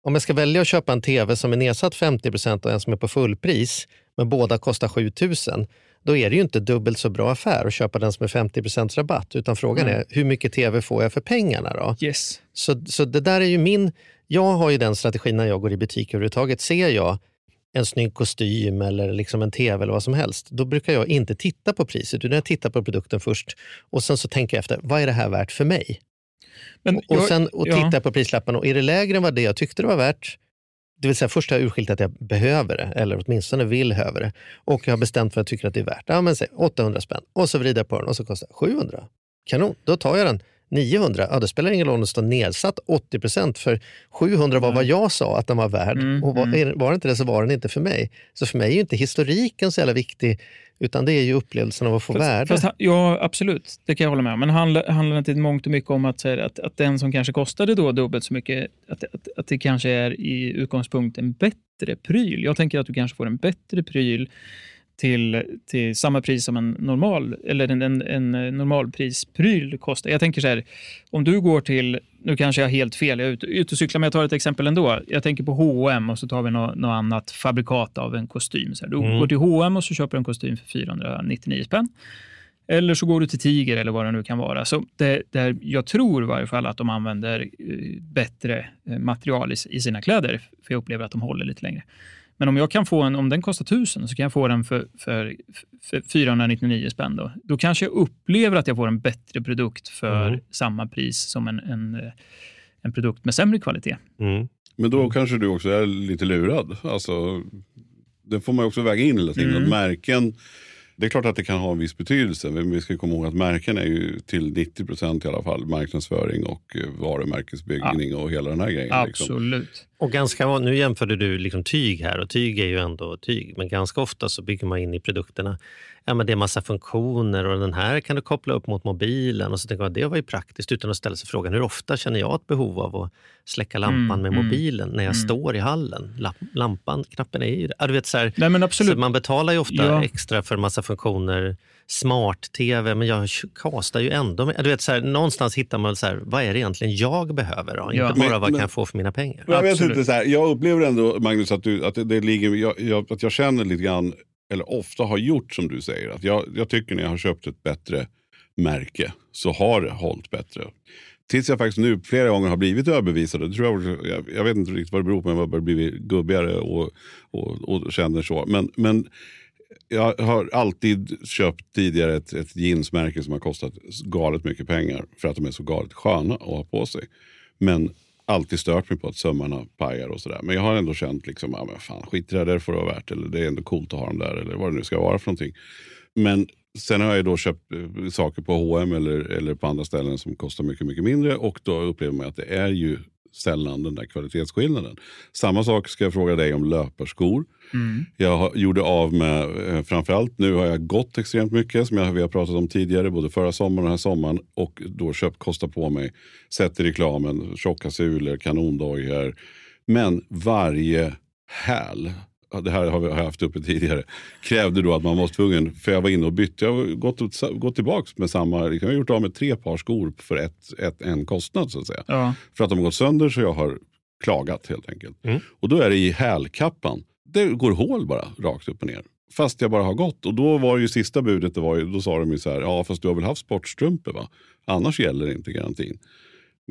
om jag ska välja att köpa en tv som är nedsatt 50% och en som är på fullpris, men båda kostar 7 000. Då är det ju inte dubbelt så bra affär att köpa den som är 50% rabatt. Utan frågan Mm. är, hur mycket tv får jag för pengarna då? Yes. Så, så det där är ju min... Jag har ju den strategin när jag går i butik överhuvudtaget. Ser jag en snygg kostym eller liksom en tv eller vad som helst, då brukar jag inte titta på priset. Utan jag tittar på produkten först och sen så tänker jag efter, vad är det här värt för mig? Men Och, och jag- sen och ja. tittar jag på prislappen och är det lägre än vad det jag tyckte det var värt, det vill säga först har jag urskilt att jag behöver det, eller åtminstone vill höra det. Och jag har bestämt vad jag tycker att det är värt. Ja, men säg 800 spänn. Och så vrider jag på den och så kostar det 700. Kanon, då tar jag den. 900, ja, det spelar ingen roll om det står nedsatt 80% för 700 var vad jag sa att den var värd. Mm, och var, mm. var det inte det så var den inte för mig. Så för mig är ju inte historiken så jävla viktig, utan det är ju upplevelsen av att få värde. Fast, ja, absolut. Det kan jag hålla med om. Men handlar, handlar det inte mångt och mycket om att, säga att, att den som kanske kostade då dubbelt så mycket, att, att, att det kanske är i utgångspunkt en bättre pryl? Jag tänker att du kanske får en bättre pryl till, till samma pris som en normal eller en, en, en normalprispryl kostar. Jag tänker så här, om du går till, nu kanske jag har helt fel, jag är ute, ute och cyklar, men jag tar ett exempel ändå. Jag tänker på H&M och så tar vi något, något annat fabrikat av en kostym. Så här, du Mm. går till H&M och så köper du en kostym för 499 spänn. Eller så går du till Tiger eller vad det nu kan vara. Så det, där jag tror i varje fall att de använder eh, bättre eh, material i, i sina kläder, för jag upplever att de håller lite längre. Men om jag kan få en, om den kostar 1000 så kan jag få den för, för, för 499 spänn. Då. då kanske jag upplever att jag får en bättre produkt för Mm. samma pris som en, en, eh, en produkt med sämre kvalitet. Mm. Men då kanske du också är lite lurad. Alltså, det får man också väga in hela tiden. Mm. Att märken, det är klart att det kan ha en viss betydelse. Men vi ska komma ihåg att märken är ju till 90 procent i alla fall marknadsföring och eh, varumärkesbyggning och hela den här grejen. Liksom. Absolut. Och ganska, nu jämförde du liksom tyg här och tyg är ju ändå tyg. Men ganska ofta så bygger man in i produkterna ja, men det är massa funktioner och den här kan du koppla upp mot mobilen. Och så tänker man det var ju praktiskt utan att ställa sig frågan hur ofta känner jag ett behov av att släcka lampan Mm, med mm, mobilen när jag mm. står i hallen. Lamp- Lampan, knappen är ju ja, du vet, så, här, Nej, men absolut. så man betalar ju ofta Ja. extra för massa funktioner smart-tv, men jag kastar ju ändå. med- Du vet, så här, någonstans hittar man så här, vad är det egentligen jag behöver? Då? Ja. Inte bara Men- vad men- kan jag få för mina pengar? Jag, vet inte, så här, jag upplever ändå, Magnus, att, du, att, det, det ligger, jag, jag, att jag känner lite grann, eller ofta har gjort som du säger. Att jag, jag tycker när jag har köpt ett bättre märke så har det hållit bättre. Tills jag faktiskt nu flera gånger har blivit överbevisad. Det tror jag, jag, jag vet inte riktigt vad det beror på, men jag har blivit gubbigare och, och, och känner så. Men, men jag har alltid köpt tidigare ett, ett jeansmärke som har kostat galet mycket pengar för att de är så galet sköna att ha på sig. Men alltid stört mig på att sömmarna pajar och sådär. Men jag har ändå känt liksom, ja, men fan, skit i det där, det får det vara värt. Eller det är ändå coolt att ha dem där, eller vad det nu ska vara för någonting. Men sen har jag då köpt eh, saker på H&M eller, eller på andra ställen som kostar mycket, mycket mindre. Och då upplever man att det är ju sällan den där kvalitetsskillnaden. Samma sak ska jag fråga dig om löparskor. Mm. Jag gjorde av med, eh, framförallt nu har jag gått extremt mycket som jag, vi har pratat om tidigare, både förra sommaren och den här sommaren. Och då köpt, kostat på mig, sett i reklamen, tjocka sulor, kanondojor. Men varje häl, det här har vi haft uppe tidigare, krävde då att man var tvungen, för jag var inne och bytte, jag har gått, och- gått tillbaka med samma, jag har gjort av med tre par skor för ett, ett, en kostnad så att säga. Ja. För att de har gått sönder så jag har klagat helt enkelt. Mm. Och då är det i hälkappan. Det går hål bara rakt upp och ner. Fast jag bara har gått. Och då var ju sista budet, det var ju, då sa de ju så här, ja fast du har väl haft sportstrumpor va? Annars gäller inte garantin.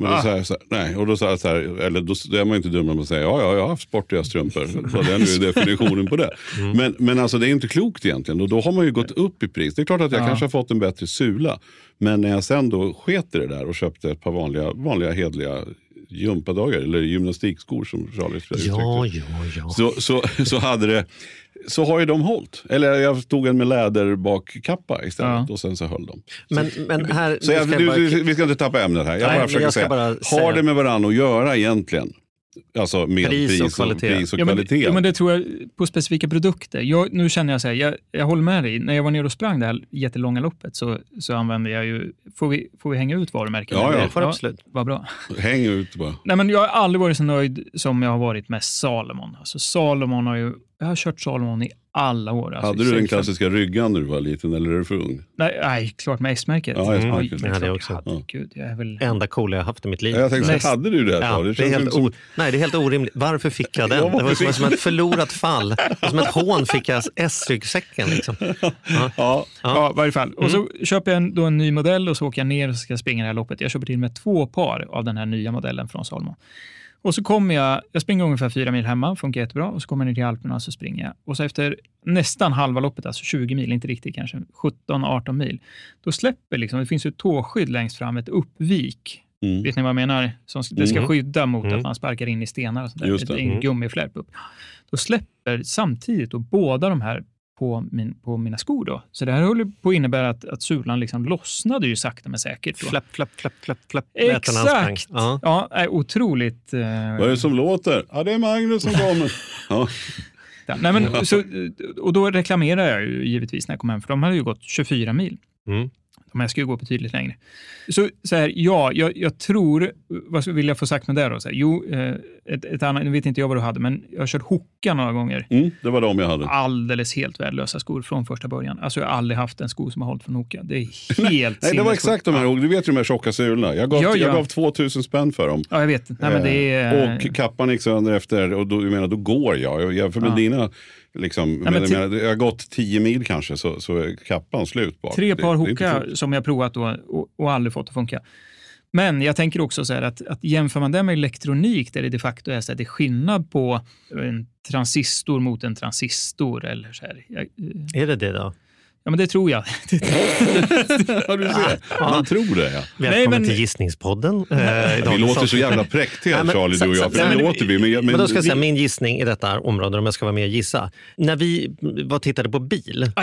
Men då Ah. jag så här, nej, och då jag så här, eller då, då är man ju inte dum när man säger, ja, ja jag har haft sportiga strumpor. Vad den nu är definitionen på det. Mm. Men, men alltså det är inte klokt egentligen. Och då har man ju gått upp i pris. Det är klart att jag Ja. kanske har fått en bättre sula. Men när jag sen då sket i det där och köpte ett par vanliga, vanliga hedliga gympadojor eller gymnastikskor som Charlie uttryckte Ja, ja, ja. så, så, så, hade det, så har ju de hållit. Eller jag tog en med läderbak-kappa istället Ja. och sen så höll de. Men, men här... Så jag, du, bara- vi ska inte tappa ämnet här. Jag Nej, bara försöker jag ska säga, bara har säga- det med varandra att göra egentligen? Alltså med Pris pris och och, kvalitet. Pris och Ja, men, kvalitet. ja, men det tror jag på specifika produkter. Jag, nu känner jag så här, jag, jag håller med dig. När jag var nere och sprang det här jättelånga loppet så, så använde jag ju, får vi, får vi hänga ut varumärken? Ja, ja. Får du absolut. Vad bra. Häng ut bara. Nej, men jag har aldrig varit så nöjd som jag har varit med Salomon. Alltså Salomon har ju, jag har kört Salomon i alla år. Alltså, Hade du den klassiska ryggan när du var liten eller är du för ung? Nej, nej klart med S-märket. Ja, S-märket. Oj, Det hade jag också. Herregud, jag är väl... enda coola jag haft i mitt liv. Ja, Jag tänkte, Näst- så, hade du det? ett Ja, tag? det, är helt som- o- Nej, det är helt orimligt. Varför fick jag den? Ja, det var som, som ett förlorat fall. Det Som ett hån fick jag S-ryggsäcken. Liksom. Ja. Ja, Ja, i varje fall. Och så Mm. köper jag en, då en ny modell och så åker jag ner och ska springa det här loppet. Jag köper till med två par av den här nya modellen från Salomon. Och så kommer jag, jag springer ungefär fyra mil hemma, funkar jättebra. Och så kommer jag ner till Alperna och så springer jag. Och så efter nästan halva loppet, alltså 20 mil, inte riktigt kanske, 17-18 mil, då släpper liksom, det finns ju ett tåskydd längst fram, ett uppvik. Mm. Vet ni vad jag menar? Som, det ska Mm. skydda mot Mm. att man sparkar in i stenar och sånt där. Just det. en Mm. gummiflärp upp. Då släpper samtidigt då båda de här på, min, på mina skor. Då. Så det här håller på att innebära att, att sulan liksom lossnade ju sakta men säkert. Då. Flapp, flapp, flapp, flapp, flapp. lät den när han sprang. Exakt! Ja. Är otroligt... Eh, Vad är det som låter? Ja, det är Magnus som kommer. Ja. ja, nej, men, så, och då reklamerar jag ju givetvis när jag kom hem, för de hade ju gått 24 mil. Mm. De här ska ju gå betydligt längre. Så, så här, ja, jag, jag tror, vad vill jag få sagt med det då? Så här, jo, eh, ett, ett annat, nu vet inte jag vad du hade, men jag har kört Hoka några gånger. Mm, det var de jag hade. Alldeles helt värdelösa skor från första början. Alltså jag har aldrig haft en sko som har hållit från Hoka. Det är helt Nej, det var exakt de här, du vet ju de här tjocka sulorna. Jag gav, Ja, ja. jag gav 2000 spänn för dem. Ja, jag vet. Nej, men det är... Eh, Och kappan gick sönder efter, och då, jag menar, då går jag. jag jämför med Ja. dina, liksom, men, men jag, ti- menar, jag har gått 10 mil kanske, så, så är kappan slut bak. Tre par klokt. som jag provat då, och, och aldrig fått att funka. Men jag tänker också så här att, att jämför man det med elektronik där det de facto är, så här, det är skillnad på en transistor mot en transistor. Eller så här. Jag, Är det det då? Ja, men det tror jag. Ja, du ser. Man tror det, ja. Välkommen men- till Gissningspodden. Eh, Vi låter så jävla präktiga, Nej, men- Charlie, du och jag. För det men- låter vi. Men, men, Men då ska jag säga vi- min gissning i detta område, om jag ska vara med och gissa. När vi var och tittade på bil, var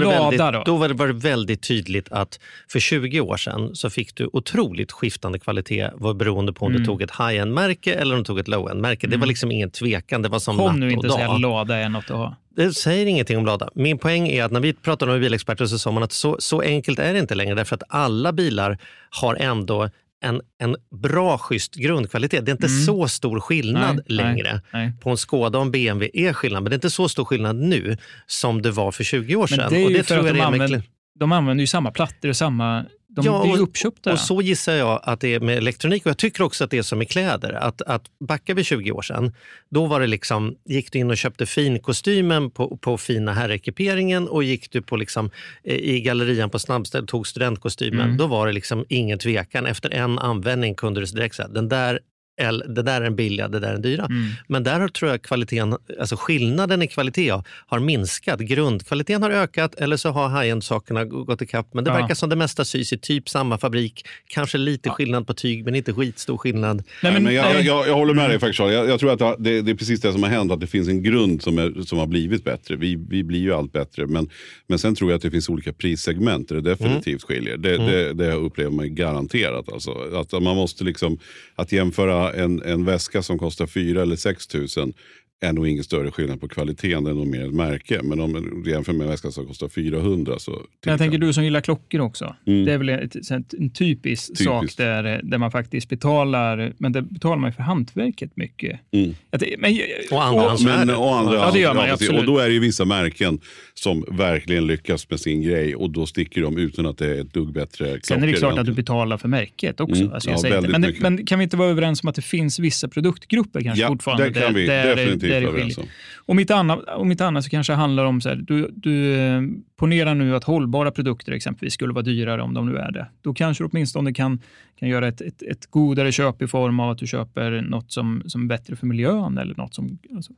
det väldigt, då. då var det, var det väldigt tydligt att för 20 år sedan så fick du otroligt skiftande kvalitet var beroende på om Mm. du tog ett high-end-märke eller om du tog ett low-end-märke. Det var liksom ingen tvekan, det var som Kom natt nu och inte dag. säga lada är något att ha. Det säger ingenting om lada. Min poäng är att när vi pratade med bilexperter så sa man att så, så enkelt är det inte längre därför att alla bilar har ändå en, en bra, schysst grundkvalitet. Det är inte Mm. så stor skillnad Nej, längre. nej, nej. På en Skoda och en BMW är skillnad, men det är inte så stor skillnad nu som det var för 20 år sedan. Det är och ju det för tror att jag de använder, de använder ju samma plattor och samma... De Ja, blir uppköpta. Och så gissar jag att det är med elektronik. Och jag tycker också att det är som med kläder. Att, att backar vi 20 år sedan, då var det liksom, gick du in och köpte finkostymen på, på fina herrekiperingen och gick du på liksom, eh, i gallerian på snabbställ tog studentkostymen. Mm. Då var det liksom ingen tvekan. Efter en användning kunde du direkt säga den där eller, det där är den billiga, det där är den dyra. Mm. Men där har, tror jag kvaliteten, alltså skillnaden i kvalitet har minskat. Grundkvaliteten har ökat eller så har high-end-sakerna gått ikapp. Men det Ja. verkar som det mesta sys i typ samma fabrik. Kanske lite skillnad på tyg men inte skitstor skillnad. Nej, men jag, nej. jag, jag, jag håller med dig faktiskt Charlie. jag, jag tror att det, det är precis det som har hänt. Att det finns en grund som, är, som har blivit bättre. Vi, vi blir ju allt bättre. Men, men sen tror jag att det finns olika prissegment där det definitivt skiljer. Det, det, det upplever man garanterat. Alltså, att man måste liksom, att jämföra en, en väska som kostar 4 eller 6 tusen är nog ingen större skillnad på kvaliteten. Det är nog mer ett märke. Men om du jämför med en väska som kostar 400 så... Men jag tänker du som gillar klockor också. Mm. Det är väl sånt- en typisk Typiskt. sak där, där man faktiskt betalar, men där betalar man för hantverket mycket. Mm. Att men, Och andrahandsvärde. Andra, Ja, det gör man absolut. Och då är det ju vissa märken som verkligen lyckas med sin grej och då sticker de utan att det är ett dugg bättre klockor. Sen är det klart att du betalar för märket också. Mm, Alltså jag ja, Men, men kan vi inte vara överens om att det finns vissa produktgrupper kanske Ja, fortfarande? det kan vi där, definitivt där det skiljer? om. Inte annat, om inte annat så kanske det handlar om så här, du, du eh, ponerar nu att hållbara produkter exempelvis skulle vara dyrare om de nu är det. Då kanske du åtminstone kan, kan göra ett, ett, ett godare köp i form av att du köper något som, som är bättre för miljön eller något som... Alltså.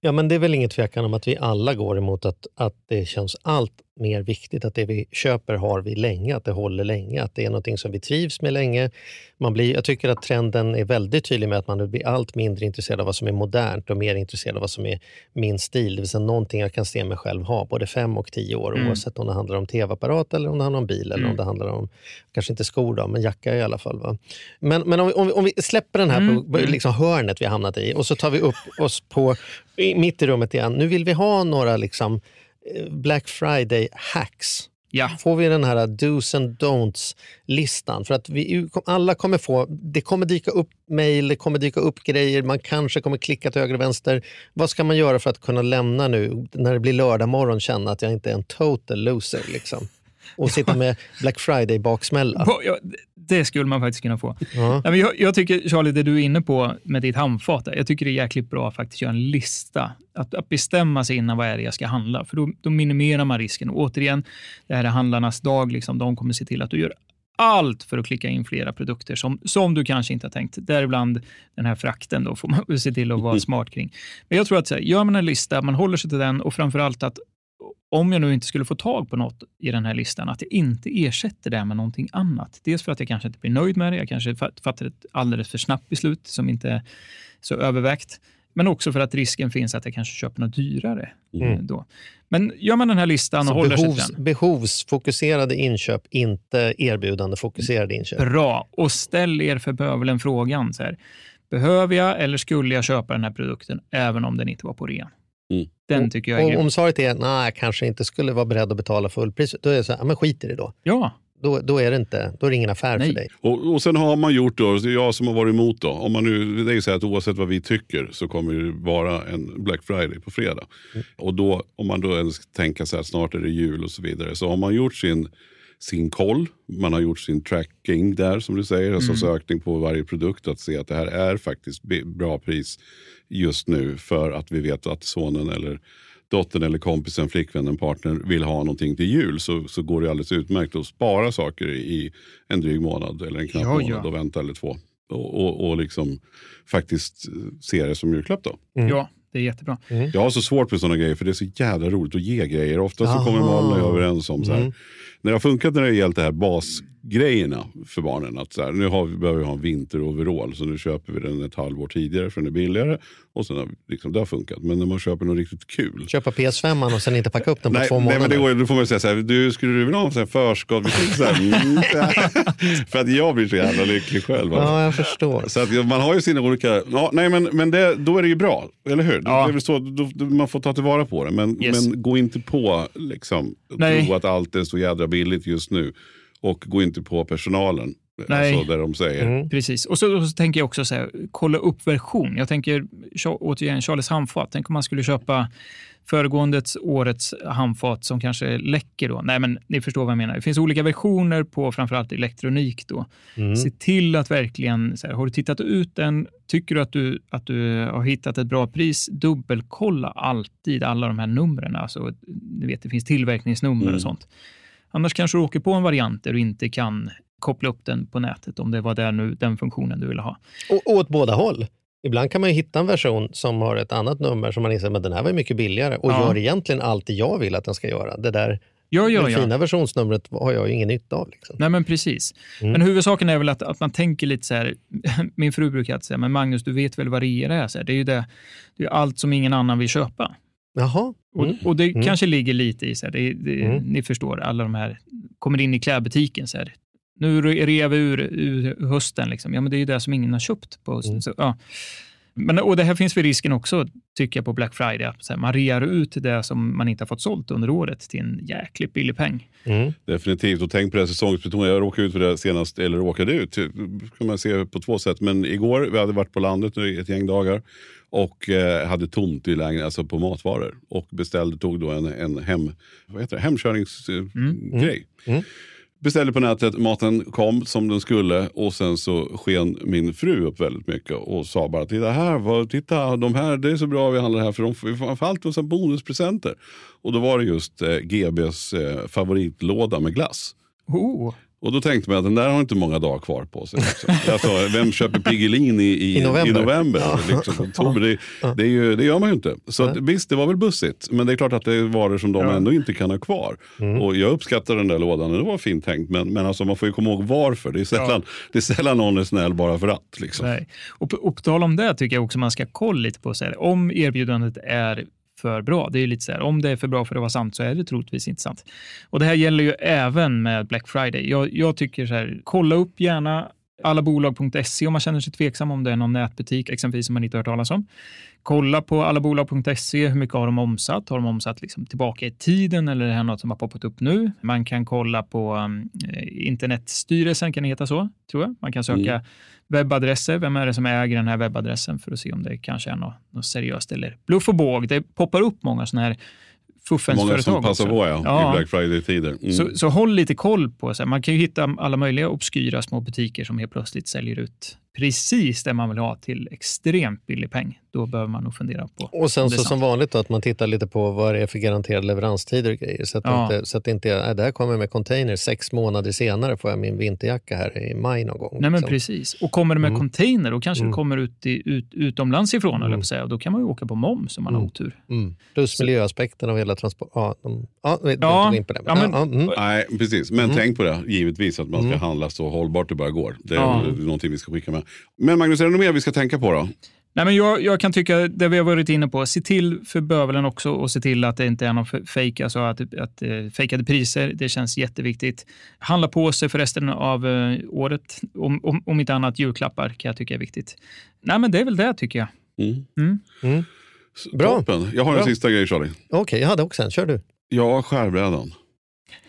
Ja, men det är väl inget tvekan om att vi alla går emot att, att det känns allt mer viktigt att det vi köper har vi länge, att det håller länge, att det är någonting som vi trivs med länge. Man blir, jag tycker att trenden är väldigt tydlig med att man blir allt mindre intresserad av vad som är modernt och mer intresserad av vad som är min stil, det vill säga någonting jag kan se mig själv ha både fem och tio år Mm. oavsett om det handlar om tv-apparat eller om det handlar om bil eller Mm. om det handlar om, kanske inte skor då, men jacka i alla fall. Va? Men, men om, vi, om, vi, om vi släpper den här Mm, på, mm. liksom hörnet vi hamnat i och så tar vi upp oss på mitt i rummet igen. Nu vill vi ha några liksom, Black Friday-hacks. Ja. Får vi den här dos and don'ts-listan? För att vi alla kommer få, det kommer dyka upp mejl, det kommer dyka upp grejer, man kanske kommer klicka till höger och vänster. Vad ska man göra för att kunna lämna nu, när det blir lördag morgon, känna att jag inte är en total loser? Liksom? Och sitta med Black Friday-baksmälla. Ja, det- skulle man faktiskt kunna få. Ja. Nej, men jag, jag tycker, Charlie, det du är inne på med ditt handfat, jag tycker det är jäkligt bra att faktiskt göra en lista. Att, att bestämma sig innan vad är det jag ska handla, för då, då minimerar man risken. Och återigen, det här är handlarnas dag. Liksom, de kommer se till att du gör allt för att klicka in flera produkter som, som du kanske inte har tänkt. Däribland den här frakten då får man se till att vara smart kring. Men jag tror att så här, gör man en lista, man håller sig till den och framför allt att om jag nu inte skulle få tag på något i den här listan, att jag inte ersätter det med någonting annat. Dels för att jag kanske inte blir nöjd med det, jag kanske fat- fattar ett alldeles för snabbt beslut som inte är så övervägt. Men också för att risken finns att jag kanske köper något dyrare. Mm. eh, Då. Men gör man den här listan och Så håller sig behovs, till den. behovsfokuserade inköp, inte erbjudandefokuserade inköp. Bra. Och ställ er för bövelen frågan. Så här, Behöver jag eller skulle jag köpa den här produkten även om den inte var på rea? Mm. Den tycker jag är Om, grym. om svaret är nej, jag kanske inte skulle vara beredd att betala fullpris, då är det så här, men skit i det då. Ja, Då, då, är det inte, då är det ingen affär Nej. för dig. Och, och sen har man gjort då, det är jag som har varit emot då. Om man nu, det är så här att oavsett vad vi tycker så kommer det vara en Black Friday på fredag. Och då, om man då ens tänker så här snart är det jul och så vidare. Så har man gjort sin, sin koll, man har gjort sin tracking där som du säger. Alltså sökning på varje produkt. Att se att det här är faktiskt bra pris just nu. För att vi vet att sonen eller dottern eller kompisen, flickvännen, partnern vill ha någonting till jul så, så går det alldeles utmärkt att spara saker i en dryg månad eller en knapp Ja, ja. månad och vänta eller två. Och, och, och liksom faktiskt se det som julklapp då. ja, det är jättebra. Jag har så svårt med sådana grejer för det är så jävla roligt att ge grejer. Ofta så kommer och jag överens om så här. Mm. När det har funkat när det gällt det här basgrejerna för barnen. Att så här, nu har vi, behöver vi ha en vinteroverall så nu köper vi den ett halvår tidigare för den är billigare. Och sen har, liksom, det har funkat. Men när man köper något riktigt kul. Köpa PS5 och sen inte packa upp den på Nej, två nej månader. men det går, då får man säga så här, du, skulle du vilja ha en förskott? Mm, för att jag blir så jävla lycklig själv. alltså. Ja, jag förstår. Så att man har ju sina olika, ja, nej men, men det, då är det ju bra, eller hur? Ja. Det är väl så, då, då, man får ta tillvara på det. Men, Yes. men gå inte på liksom, Nej. tro att allt är så jädra billigt just nu. Och gå inte på personalen Nej. Alltså där de säger. Mm. Precis. Och så, och så tänker jag också så här, kolla upp version. Jag tänker återigen Charles handfat. Tänk om man skulle köpa föregående årets handfat som kanske läcker då. Nej, men ni förstår vad jag menar. Det finns olika versioner på framförallt elektronik då. Mm. Se till att verkligen, så här, har du tittat ut den, tycker du att du, att du har hittat ett bra pris, dubbelkolla alltid alla de här numren. Alltså, ni vet, det finns tillverkningsnummer Mm. och sånt. Annars kanske du åker på en variant där du inte kan koppla upp den på nätet om det var där nu, den funktionen du ville ha. Och, och åt båda håll. Ibland kan man ju hitta en version som har ett annat nummer som man inser men den här var mycket billigare och Ja. gör egentligen allt jag vill att den ska göra. Det där Ja, ja, det ja. fina versionsnumret har jag ingen nytta av. Liksom. Nej, men precis. Mm. Men huvudsaken är väl att, att man tänker lite så här. Min fru brukar alltid säga, men Magnus, du vet väl vad rea är? Så här, det är ju det, det är allt som ingen annan vill köpa. Jaha. Och, Mm. och det Mm. kanske ligger lite i, så här, det, det, Mm. ni förstår, alla de här kommer in i klädbutiken. Så här, nu rear vi ur, ur hösten. Liksom. Ja, men det är ju det som ingen har köpt på hösten. Mm. Så, ja. men, och det här finns väl risken också, tycker jag, på Black Friday. Så här, man rear ut det som man inte har fått sålt under året till en jäkligt billig peng. Mm. Definitivt. Och tänk på det säsongsbetonade. Jag råkade ut för det senast, eller råkade ut, det kan man se på två sätt. Men igår, vi hade varit på landet nu ett gäng dagar och eh, hade tomt i lägenheten, alltså på matvaror. Och beställde, tog då en, en hem, vad heter det, hemkörningsgrej. Mm. Mm. Beställde på nätet, maten kom som den skulle och sen så sken min fru upp väldigt mycket och sa bara titta här, vad, titta de här, det är så bra vi handlar här för de får allt massa bonuspresenter. Och då var det just eh, GBs eh, favoritlåda med glass. Oh. Och då tänkte man att den där har inte många dagar kvar på sig. Alltså, vem köper Piggelin i, i, I november. i november? Ja. Liksom, oktober, det, det, är ju, det gör man ju inte. Så att, visst, det var väl bussigt. Men det är klart att det är varor som de Ja. ändå inte kan ha kvar. Mm. Och jag uppskattar den där lådan, det var fint tänkt. Men, men alltså, man får ju komma ihåg varför. Det är sällan, det är sällan någon är snäll bara för att. Liksom. Och på, och på tal om det tycker jag också man ska kolla lite på så här, om erbjudandet är för bra. Det är lite så här, om det är för bra för att vara sant så är det troligtvis inte sant. Och det här gäller ju även med Black Friday. Jag, jag tycker så här, kolla upp gärna allabolag.se om man känner sig tveksam om det är någon nätbutik exempelvis som man inte har hört talas om. Kolla på allabolag.se, hur mycket har de omsatt? Har de omsatt liksom tillbaka i tiden eller är det här något som har poppat upp nu? Man kan kolla på um, internetstyrelsen, kan det heta så, tror jag. Man kan söka Mm. webbadresser. Vem är det som äger den här webbadressen för att se om det kanske är något, något seriöst eller bluff och båg. Det poppar upp många sådana här fuffensföretag Många som passar också. på ja, Ja. i Black Friday-tider. Mm. Så, så håll lite koll på, så här, man kan ju hitta alla möjliga obskyra små butiker som helt plötsligt säljer ut precis det man vill ha till extremt billig peng. Då behöver man nog fundera på Och sen så som vanligt då, att man tittar lite på vad det är för garanterade leveranstider och grejer. Så att, Ja. det inte, så att det inte är, äh, det här kommer med container, sex månader senare får jag min vinterjacka här i maj någon gång. Nej, men liksom. precis. Och kommer det med Mm. container, då kanske Mm. det kommer ut, i, ut utomlands ifrån, mm. På att säga. Och då kan man ju åka på moms om man har Mm. otur. Mm. Plus miljöaspekten av hela transport... Ja, de, ja, vi Ja, inte in på det. ja, men- ja, mm. Nej, precis. Men Mm. tänk på det, givetvis, att man ska Mm. handla så hållbart det bara går. Det är Ja. någonting vi ska skicka med. Men Magnus, är det något mer vi ska tänka på då? Nej, men jag, jag kan tycka, det vi har varit inne på, se till för bövelen också och se till att det inte är någon f- fake, alltså att, att eh, fejkade priser. Det känns jätteviktigt. Handla på sig för resten av eh, året. Om, om, om inte annat julklappar kan jag tycka är viktigt. Nej, men det är väl det tycker jag. Mm. Mm. Mm. Bra. Toppen. Jag har en Bra. sista grej Charlie. Okej, jag hade också en. Kör du. Ja, skärbrädan.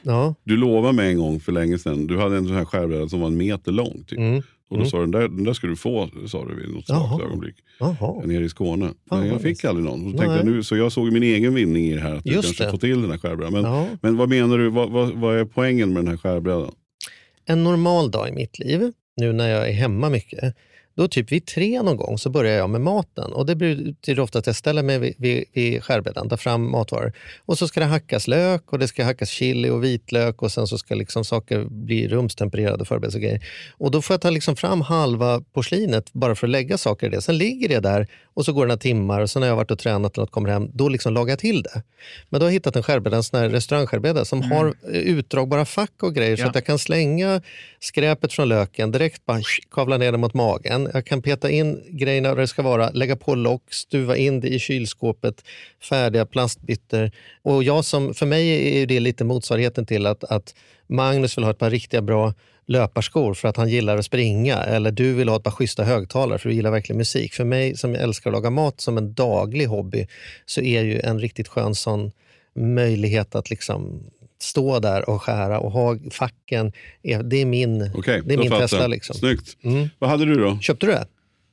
Ja. Du lovade mig en gång för länge sedan, du hade en sån här skärbräda som var en meter lång. Typ. Mm. Och då sa du, den där, den där ska du få, sa du vid något svagt ögonblick. Jaha. Nere i Skåne. Fan, Men jag fick nice. aldrig någon. Så, tänkte jag, nu, så jag såg min egen vinning i det här, att du Just kanske det. får till den här skärbrädan. Men, Ja. men vad menar du, vad, vad, vad är poängen med den här skärbrädan? En normal dag i mitt liv, nu när jag är hemma mycket, då typ vid tre någon gång så börjar jag med maten. Och Det betyder ofta att jag ställer mig vid, vid, vid skärbrädan, tar fram matvaror. Och så ska det hackas lök och det ska hackas chili och vitlök och sen så ska liksom saker bli rumstempererade och och grejer. Och då får jag ta liksom fram halva porslinet bara för att lägga saker i det. Sen ligger det där och så går det några timmar och sen när jag har varit och tränat något kommer hem, då liksom lagar jag till det. Men då har jag hittat en skärbräda, en sån restaurangskärbräda som har eh, utdragbara fack och grejer så Ja. att jag kan slänga skräpet från löken, direkt bara kavla ner det mot magen. Jag kan peta in grejerna där det ska vara, lägga på lock, stuva in det i kylskåpet, färdiga plastbytter. Och jag som, för mig är det lite motsvarigheten till att, att Magnus vill ha ett par riktiga bra löparskor för att han gillar att springa eller du vill ha ett par schyssta högtalare för du gillar verkligen musik. För mig som älskar att laga mat som en daglig hobby så är ju en riktigt skön sån möjlighet att liksom stå där och skära och ha facken. Det är min, Okej, det är min. Tesla. Liksom. Snyggt. Mm. Vad hade du då? Köpte du det?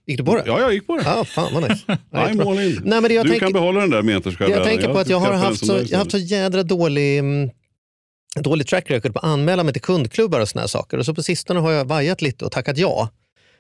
Gick du på det? Ja, jag gick på det. Ja, fan vad nice. Nej, in. Nej, men jag du tänker- kan behålla den där meterskärran. Jag tänker på att jag har haft så, jag haft så jädra dålig, mm, dålig track record på att anmäla mig till kundklubbar och såna här saker. Och så på sistone har jag vajat lite och tackat ja.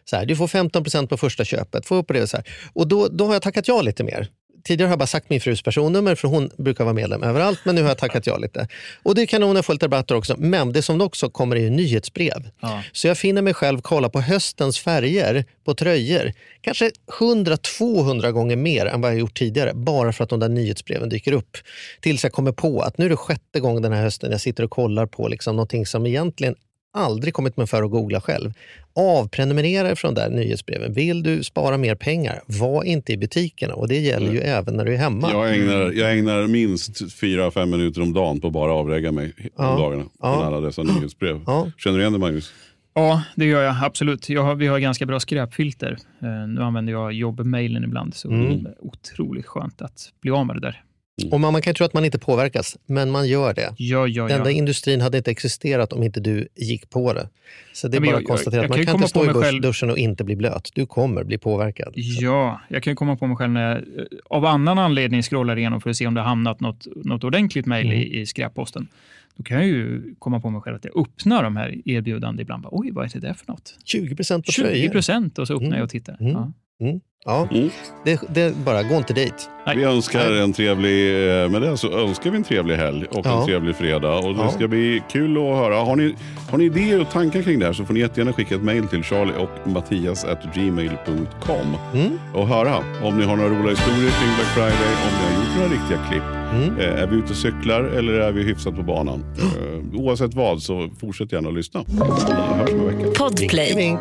Så här, du får 15% på första köpet. Får upp det så här. Och då, då har jag tackat ja lite mer. Tidigare har jag bara sagt min frus personnummer för hon brukar vara medlem överallt. Men nu har jag tackat ja lite. Och det är kanon, jag får lite rabatter också. Men det som också kommer är ju nyhetsbrev. Ja. Så jag finner mig själv kolla på höstens färger på tröjor. Kanske 100-200 gånger mer än vad jag gjort tidigare. Bara för att de där nyhetsbreven dyker upp. Tills jag kommer på att nu är det sjätte gången den här hösten jag sitter och kollar på liksom någonting som egentligen aldrig kommit mig för att googla själv. Avprenumerera från där nyhetsbreven. Vill du spara mer pengar, var inte i butikerna. Och det gäller ju även när du är hemma. Jag ägnar, jag ägnar minst 4-5 minuter om dagen på att bara avregga mig Ja. om dagarna Ja. från alla dessa nyhetsbrev. Ja. Känner du igen det Magnus? Ja, det gör jag absolut. Jag har, vi har ganska bra skräpfilter. Eh, nu använder jag jobbmailen ibland, så Mm. det är otroligt skönt att bli av med det där. Och man, man kan tro att man inte påverkas, men man gör det. Ja, ja, Den där ja. industrin hade inte existerat om inte du gick på det. Så det är Ja, bara jag- att konstatera jag- att jag man kan kan inte stå i själv- duschen och inte bli blöt. Du kommer bli påverkad. Ja, jag kan ju komma på mig själv när jag eh, av annan anledning scrollar igenom för att se om det har hamnat något, något ordentligt mejl Mm. i, i skräpposten. Då kan jag ju komma på mig själv att jag öppnar de här erbjudandena ibland. Bara, Oj, vad är det där för något? 20 procent på 20 tröjor. procent och så öppnar Mm. jag och tittar. Mm. Ja. Mm. Ja, Mm. det, det bara, gå inte dit. Nej. Vi önskar en trevlig, eh, med det så önskar vi en trevlig helg och Ja. en trevlig fredag. Och det Ja. ska bli kul att höra. Har ni, har ni idéer och tankar kring det här så får ni jättegärna skicka ett mejl till charlie och mattias at gmail.com Mm. och höra om ni har några roliga historier kring Black Friday, om ni har gjort några riktiga klipp. Mm. Eh, Är vi ute och cyklar eller är vi hyfsat på banan? Eh, Oavsett vad så fortsätt gärna att lyssna. Vi hörs om en vecka. Podplay. Vink.